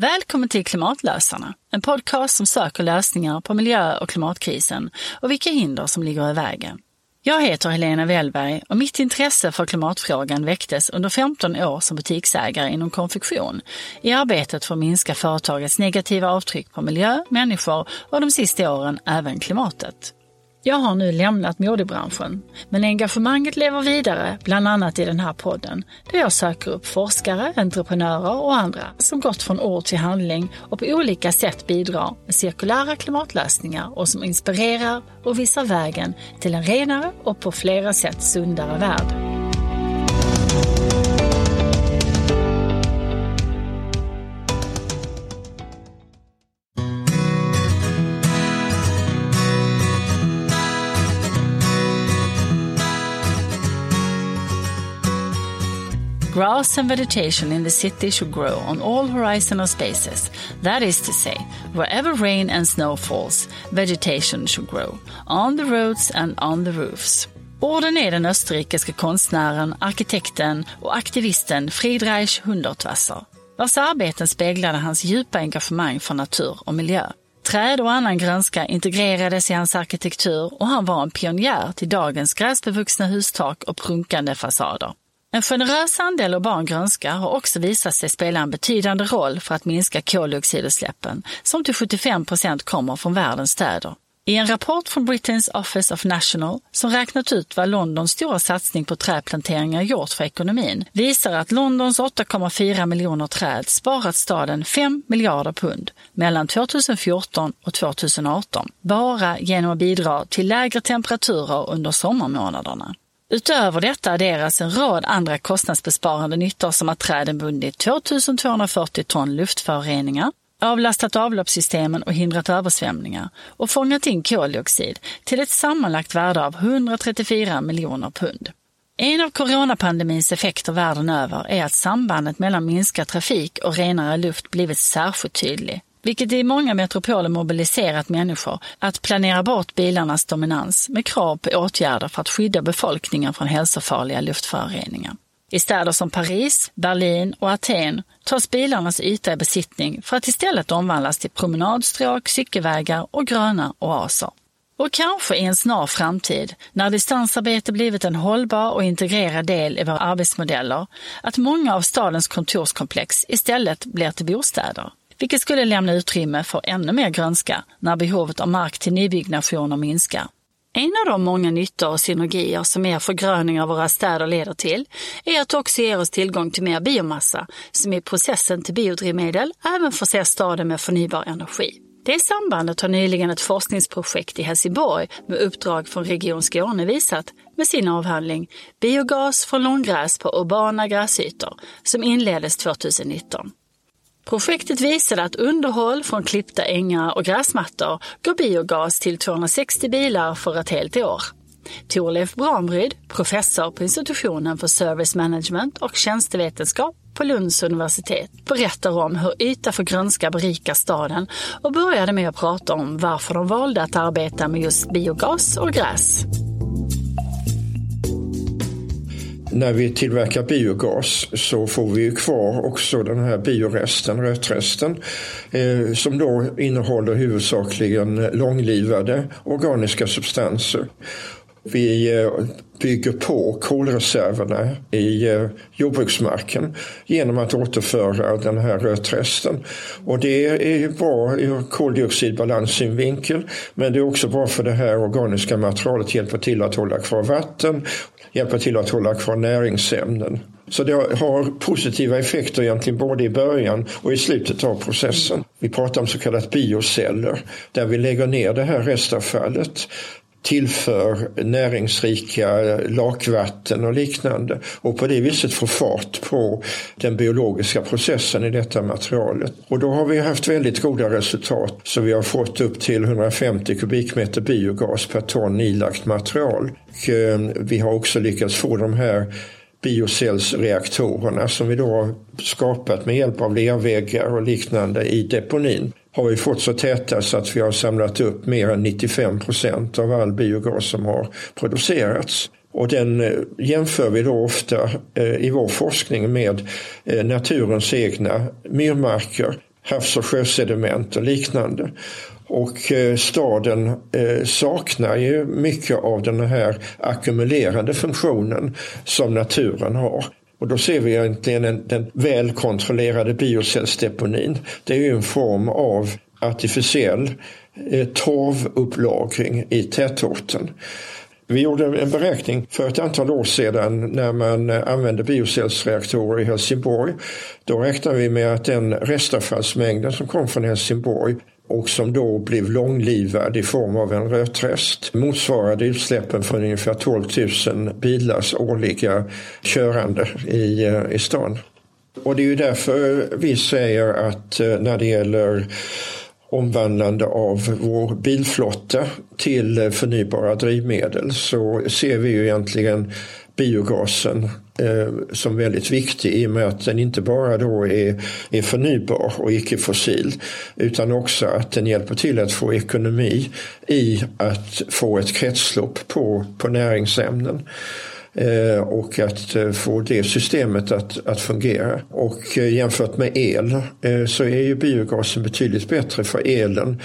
Välkommen till Klimatlösarna, en podcast som söker lösningar på miljö och klimatkrisen och vilka hinder som ligger i vägen. Jag heter Helena Wellberg och mitt intresse för klimatfrågan väcktes under 15 år som butiksägare inom konfektion i arbetet för att minska företagets negativa avtryck på miljö, människor och de sista åren även klimatet. Jag har nu lämnat modebranschen, men engagemanget lever vidare, bland annat i den här podden, där jag söker upp forskare, entreprenörer och andra som gått från ord till handling och på olika sätt bidrar med cirkulära klimatlösningar och som inspirerar och visar vägen till en renare och på flera sätt sundare värld. Grass and vegetation in the city should grow on all horizontal spaces. That is to say, wherever rain and snow falls, vegetation should grow. On the roads and on the roofs. Orden är den österrikiska konstnären, arkitekten och aktivisten Friedreich Hundertwasser, vars arbeten speglade hans djupa engagemang för natur och miljö. Träd och annan grönska integrerades i hans arkitektur och han var en pionjär till dagens gräsbevuxna hustak och prunkande fasader. En generös andel urban grönska har också visat sig spela en betydande roll för att minska koldioxidutsläppen, som till 75 procent kommer från världens städer. I en rapport från Britain's Office of National som räknat ut vad Londons stora satsning på trädplanteringar gjort för ekonomin visar att Londons 8,4 miljoner träd sparat staden 5 miljarder pund mellan 2014 och 2018 bara genom att bidra till lägre temperaturer under sommarmånaderna. Utöver detta adderas en rad andra kostnadsbesparande nyttor som att träden bundit 2240 ton luftföroreningar, avlastat avloppssystemen och hindrat översvämningar och fångat in koldioxid till ett sammanlagt värde av 134 miljoner pund. En av coronapandemins effekter världen över är att sambandet mellan minskad trafik och renare luft blivit särskilt tydlig vilket i många metropoler mobiliserat människor att planera bort bilarnas dominans med krav på åtgärder för att skydda befolkningen från hälsofarliga luftföroreningar. I städer som Paris, Berlin och Aten tas bilarnas yta i besittning för att istället omvandlas till promenadstråk, cykelvägar och gröna oaser. Och kanske i en snar framtid, när distansarbete blivit en hållbar och integrerad del i våra arbetsmodeller, att många av stadens kontorskomplex istället blir till bostäder vilket skulle lämna utrymme för ännu mer grönska när behovet av mark till nybyggnationer minskar. En av de många nyttor och synergier som er förgröning av våra städer leder till är att det också ger oss tillgång till mer biomassa som i processen till biodrivmedel även förser staden med förnybar energi. Det sambandet har nyligen ett forskningsprojekt i Helsingborg med uppdrag från Region Skåne visat med sin avhandling Biogas från långgräs på urbana gräsytor som inleddes 2019. Projektet visade att underhåll från klippta ängar och gräsmattor gav biogas till 260 bilar för ett helt år. Torleif Bramryd, professor på institutionen för service management och tjänstevetenskap på Lunds universitet, berättar om hur yta för grönska berikar staden och började med att prata om varför de valde att arbeta med just biogas och gräs när vi tillverkar biogas så får vi ju kvar också den här bioresten, rötresten, eh, som då innehåller huvudsakligen långlivade organiska substanser. Vi eh, bygger på kolreserverna i eh, jordbruksmarken genom att återföra den här rötresten. Och det är bra ur koldioxidbalanssynvinkel men det är också bra för det här organiska materialet hjälper till att hålla kvar vatten, hjälpa till att hålla kvar näringsämnen. Så det har positiva effekter egentligen både i början och i slutet av processen. Vi pratar om så kallat bioceller där vi lägger ner det här restavfallet tillför näringsrika lakvatten och liknande och på det viset får fart på den biologiska processen i detta materialet. Och då har vi haft väldigt goda resultat så vi har fått upp till 150 kubikmeter biogas per ton ilagt material. Och eh, vi har också lyckats få de här biocellsreaktorerna som vi då har skapat med hjälp av lerväggar och liknande i deponin har vi fått så täta så att vi har samlat upp mer än 95 procent av all biogas som har producerats. Och den eh, jämför vi då ofta eh, i vår forskning med eh, naturens egna myrmarker havs och sjösediment och liknande. Och staden saknar ju mycket av den här ackumulerande funktionen som naturen har. Och då ser vi egentligen den, den välkontrollerade biocellsdeponin. Det är ju en form av artificiell eh, torvupplagring i tätorten. Vi gjorde en beräkning för ett antal år sedan när man eh, använde biocellsreaktorer i Helsingborg. Då räknade vi med att den restavfallsmängden som kom från Helsingborg och som då blev långlivad i form av en rötrest motsvarade utsläppen från ungefär 12 000 bilars årliga körande i, eh, i stan. Och det är ju därför vi säger att eh, när det gäller omvandlande av vår bilflotta till eh, förnybara drivmedel så ser vi ju egentligen biogasen eh, som väldigt viktig i och med att den inte bara då är, är förnybar och icke-fossil utan också att den hjälper till att få ekonomi i att få ett kretslopp på, på näringsämnen. Eh, och att eh, få det systemet att, att fungera. Och eh, jämfört med el så är ju biogasen betydligt bättre för elen.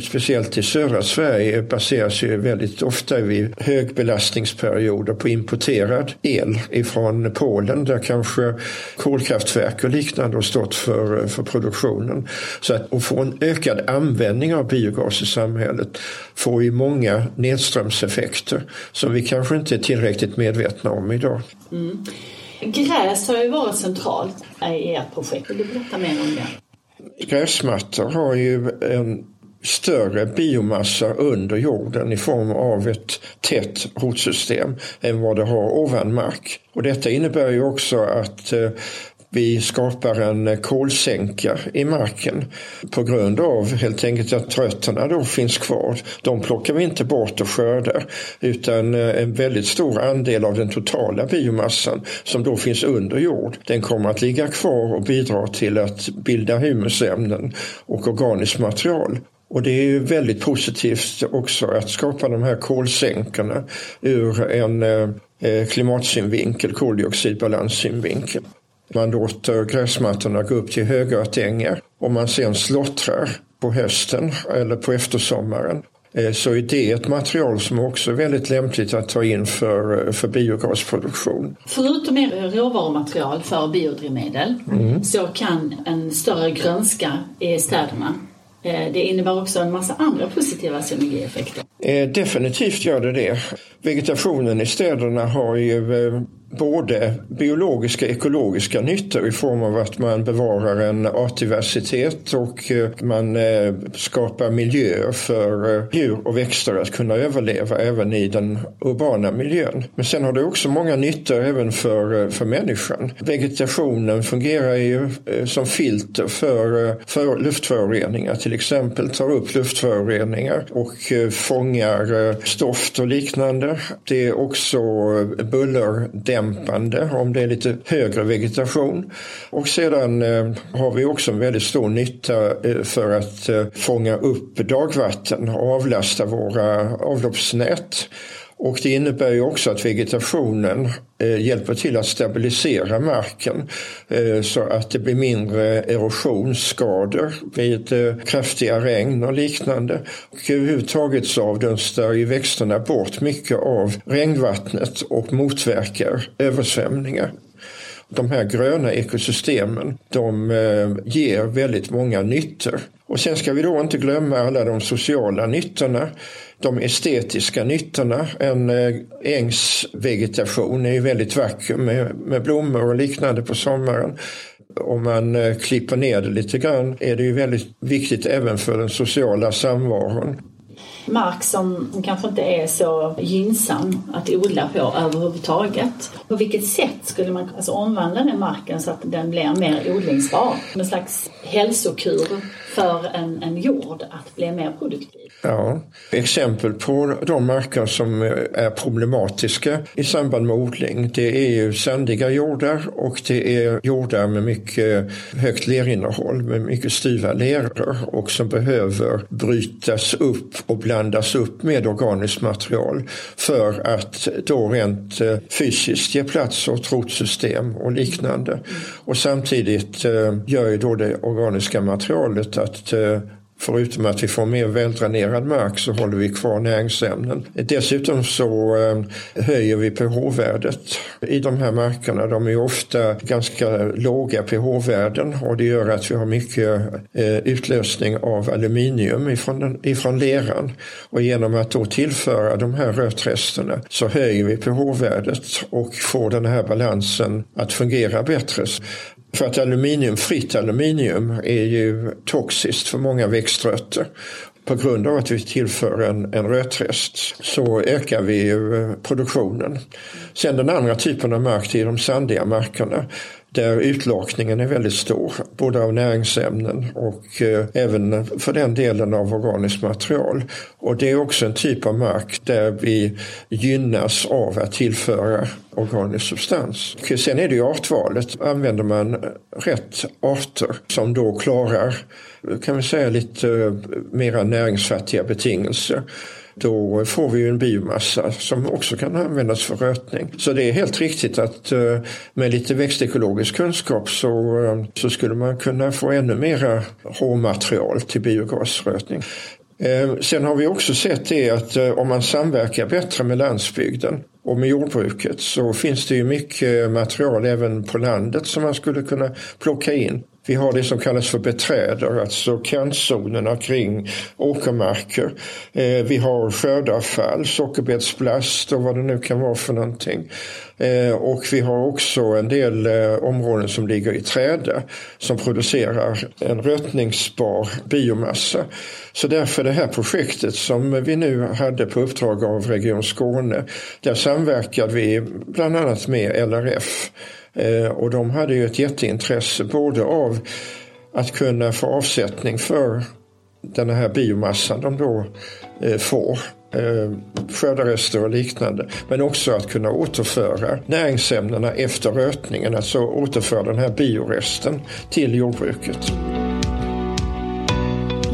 Speciellt i södra Sverige baseras ju väldigt ofta vid högbelastningsperioder på importerad el ifrån Polen där kanske kolkraftverk och liknande har stått för, för produktionen. Så att, att få en ökad användning av biogas i samhället får ju många nedströmseffekter som vi kanske inte är tillräckligt medvetna om idag. Mm. Gräs har ju varit centralt i ert projekt. Vill du berätta mer om det? Gräsmattor har ju en större biomassa under jorden i form av ett tätt rotsystem än vad det har ovan mark. Och detta innebär ju också att eh, vi skapar en kolsänka i marken på grund av helt enkelt att rötterna då finns kvar. De plockar vi inte bort och skördar utan eh, en väldigt stor andel av den totala biomassan som då finns under jord den kommer att ligga kvar och bidra till att bilda humusämnen och organiskt material. Och det är ju väldigt positivt också att skapa de här kolsänkorna ur en eh, eh, klimatsynvinkel, koldioxidbalanssynvinkel. Man låter gräsmattorna gå upp till högörtängar och man sen slottrar på hösten eller på eftersommaren eh, så är det ett material som också är väldigt lämpligt att ta in för, eh, för biogasproduktion. Förutom er råvarumaterial för biodrivmedel mm. så kan en större grönska i städerna eh, det innebär också en massa andra positiva synergieffekter. Definitivt gör det det. Vegetationen i städerna har ju både biologiska och ekologiska nyttor i form av att man bevarar en artdiversitet och eh, man eh, skapar miljöer för eh, djur och växter att kunna överleva även i den urbana miljön. Men sen har det också många nyttor även för, för människan. Vegetationen fungerar ju som filter för, för luftföroreningar till exempel, tar upp luftföroreningar och fångar stoft och liknande. Det är också bullerdämpande dämpande om det är lite högre vegetation. Och sedan eh, har vi också en väldigt stor nytta eh, för att eh, fånga upp dagvatten och avlasta våra avloppsnät. Och det innebär ju också att vegetationen eh, hjälper till att stabilisera marken eh, så att det blir mindre erosionsskador vid eh, kraftiga regn och liknande. Och överhuvudtaget så avdunstar ju växterna bort mycket av regnvattnet och motverkar översvämningar. De här gröna ekosystemen de eh, ger väldigt många nyttor. Och sen ska vi då inte glömma alla de sociala nyttorna de estetiska nyttorna. En eh, ängsvegetation är ju väldigt vacker med, med blommor och liknande på sommaren. Om man eh, klipper ner det lite grann är det ju väldigt viktigt även för den sociala samvaron mark som kanske inte är så gynnsam att odla på överhuvudtaget. På vilket sätt skulle man alltså omvandla den marken så att den blir mer odlingsbar? En slags hälsokur för en, en jord att bli mer produktiv. Ja, exempel på de marker som eh, är problematiska i samband med odling det är ju sandiga jordar och det är jordar med mycket högt lerinnehåll med mycket styva leror och som behöver brytas upp och blandas upp med organiskt material för att då rent eh, fysiskt ge plats åt rotsystem och liknande. Och samtidigt eh, gör ju då det organiska materialet att Förutom att vi får mer väldränerad mark så håller vi kvar näringsämnen. Dessutom så eh, höjer vi pH-värdet i de här markerna. De är ofta ganska låga pH-värden och det gör att vi har mycket eh, utlösning av aluminium ifrån, den, ifrån leran. Och genom att då tillföra de här rötresterna så höjer vi pH-värdet och får den här balansen att fungera bättre. För att aluminium, fritt aluminium är ju toxiskt för många växtrötter. På grund av att vi tillför en, en rötrest så ökar vi ju produktionen. Sen den andra typen av mark, det är de sandiga markerna där utlakningen är väldigt stor, både av näringsämnen och eh, även för den delen av organiskt material. Och det är också en typ av mark där vi gynnas av att tillföra organisk substans. Och sen är det ju artvalet. Använder man rätt arter som då klarar, kan vi säga, lite eh, mera näringsfattiga betingelser då får vi en biomassa som också kan användas för rötning. Så det är helt riktigt att eh, med lite växtekologisk kunskap så, eh, så skulle man kunna få ännu mera råmaterial till biogasrötning. Eh, sen har vi också sett det att om man samverkar bättre med landsbygden och med jordbruket så finns det ju mycket material även på landet som man skulle kunna plocka in. Vi har det som kallas för beträdor, alltså kantzonerna kring åkermarker. Eh, vi har skördeavfall, sockerbetsplast och vad det nu kan vara för någonting. Eh, och vi har också en del eh, områden som ligger i träda som producerar en rötningsbar biomassa. Så därför det här projektet som vi nu hade på uppdrag av Region Skåne, där samverkade vi bland annat med LRF Eh, och de hade ju ett jätteintresse både av att kunna få avsättning för den här biomassan de då eh, får eh, skördarester och liknande. Men också att kunna återföra näringsämnena efter rötningen, alltså återföra den här bioresten till jordbruket.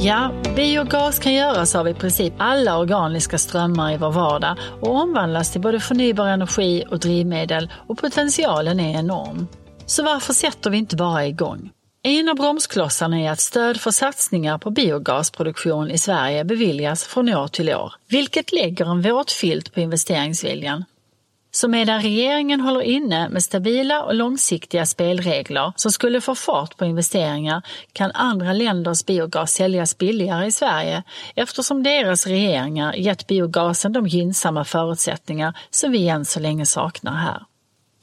Ja, biogas kan göras av i princip alla organiska strömmar i vår vardag och omvandlas till både förnybar energi och drivmedel och potentialen är enorm. Så varför sätter vi inte bara igång? En av bromsklossarna är att stöd för satsningar på biogasproduktion i Sverige beviljas från år till år, vilket lägger en våt filt på investeringsviljan. Så medan regeringen håller inne med stabila och långsiktiga spelregler som skulle få fart på investeringar kan andra länders biogas säljas billigare i Sverige eftersom deras regeringar gett biogasen de gynnsamma förutsättningar som vi än så länge saknar här.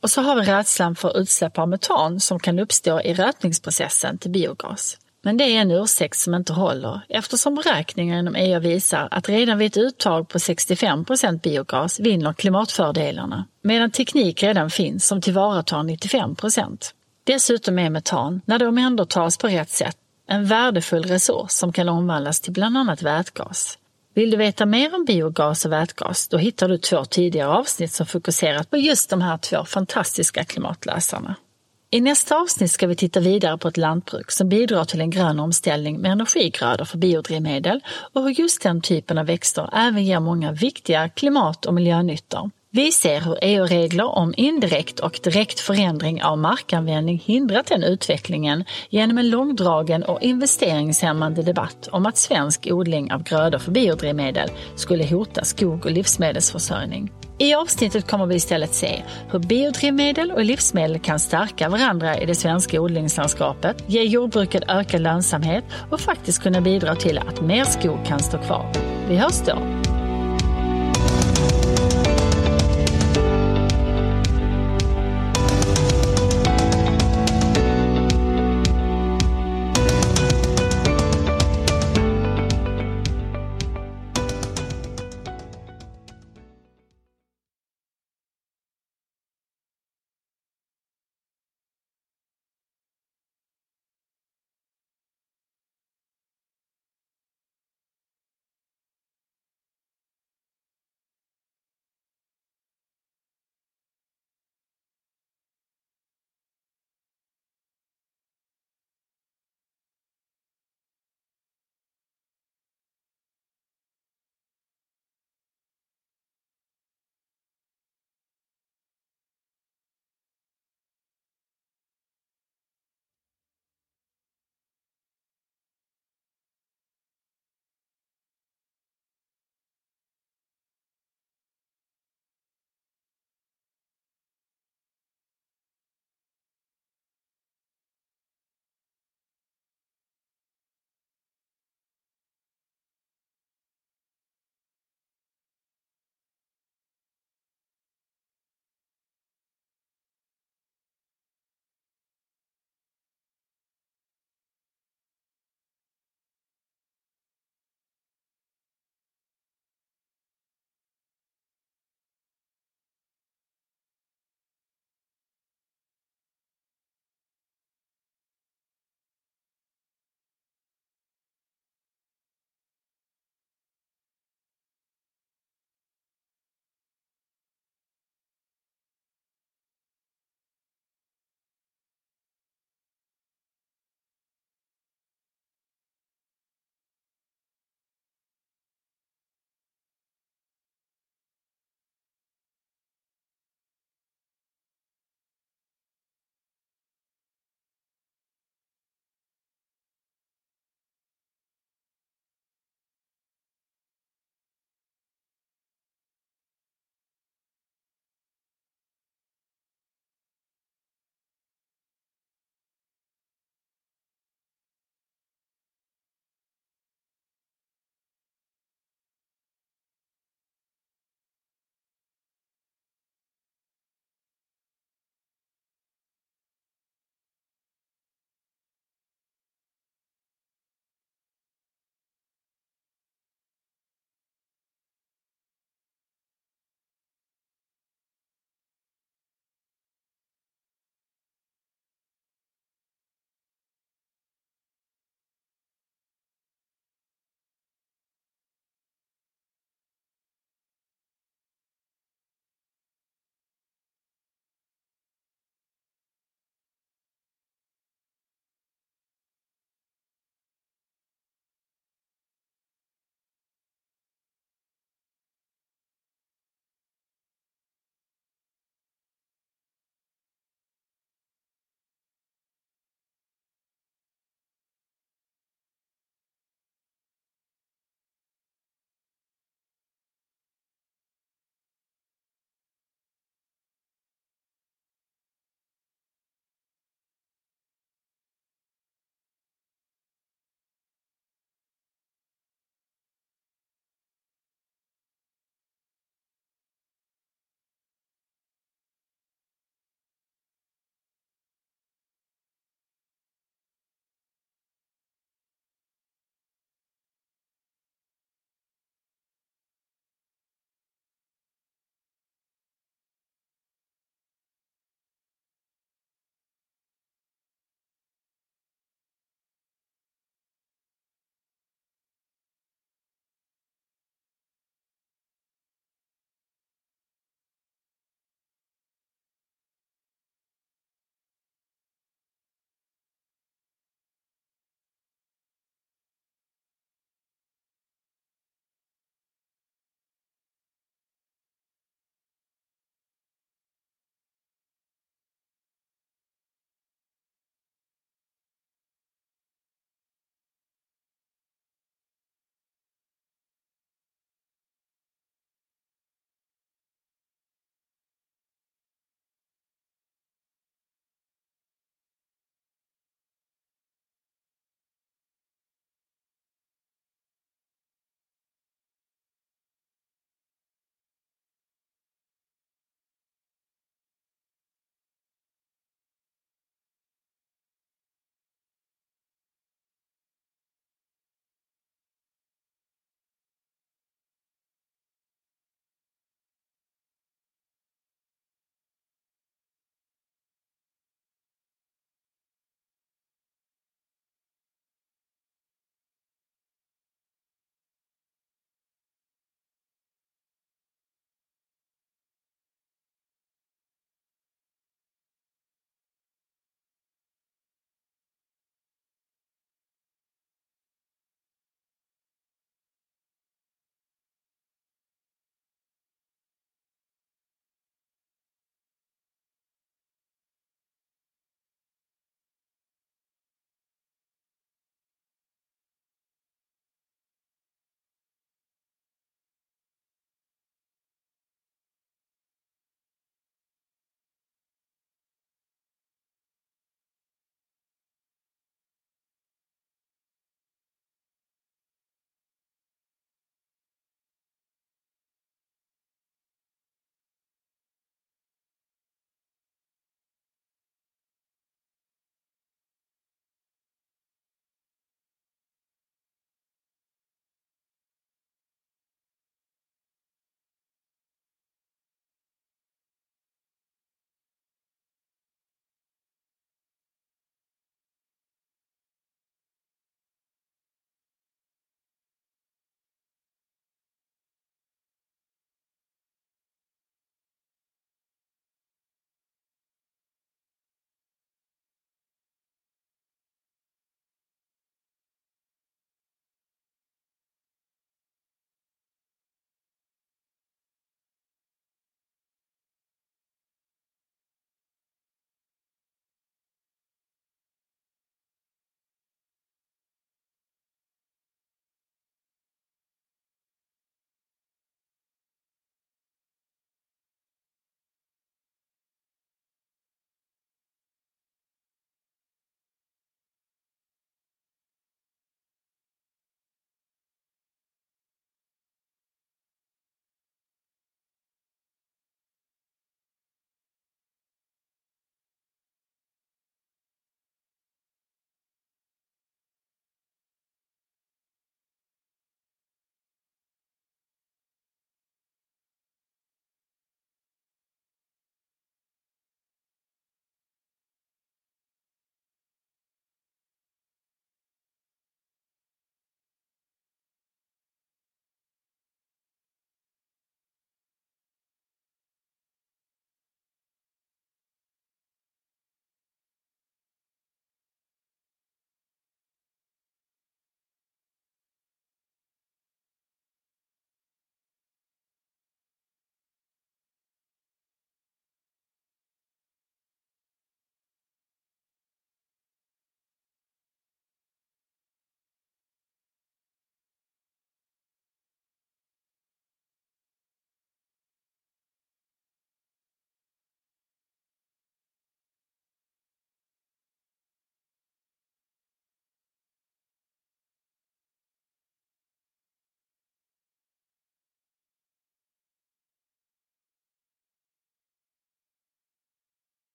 Och så har vi rädslan för utsläpp av metan som kan uppstå i rötningsprocessen till biogas. Men det är en ursäkt som inte håller eftersom beräkningar inom EU visar att redan vid ett uttag på 65 procent biogas vinner klimatfördelarna, medan teknik redan finns som tillvaratar 95 procent. Dessutom är metan, när det omhändertas på rätt sätt, en värdefull resurs som kan omvandlas till bland annat vätgas. Vill du veta mer om biogas och vätgas, då hittar du två tidigare avsnitt som fokuserat på just de här två fantastiska klimatlösarna. I nästa avsnitt ska vi titta vidare på ett lantbruk som bidrar till en grön omställning med energigrödor för biodrivmedel och hur just den typen av växter även ger många viktiga klimat och miljönyttor. Vi ser hur EU-regler om indirekt och direkt förändring av markanvändning hindrat den utvecklingen genom en långdragen och investeringshämmande debatt om att svensk odling av grödor för biodrivmedel skulle hota skog och livsmedelsförsörjning. I avsnittet kommer vi istället se hur biodrivmedel och livsmedel kan stärka varandra i det svenska odlingslandskapet, ge jordbruket ökad lönsamhet och faktiskt kunna bidra till att mer skog kan stå kvar. Vi hörs då!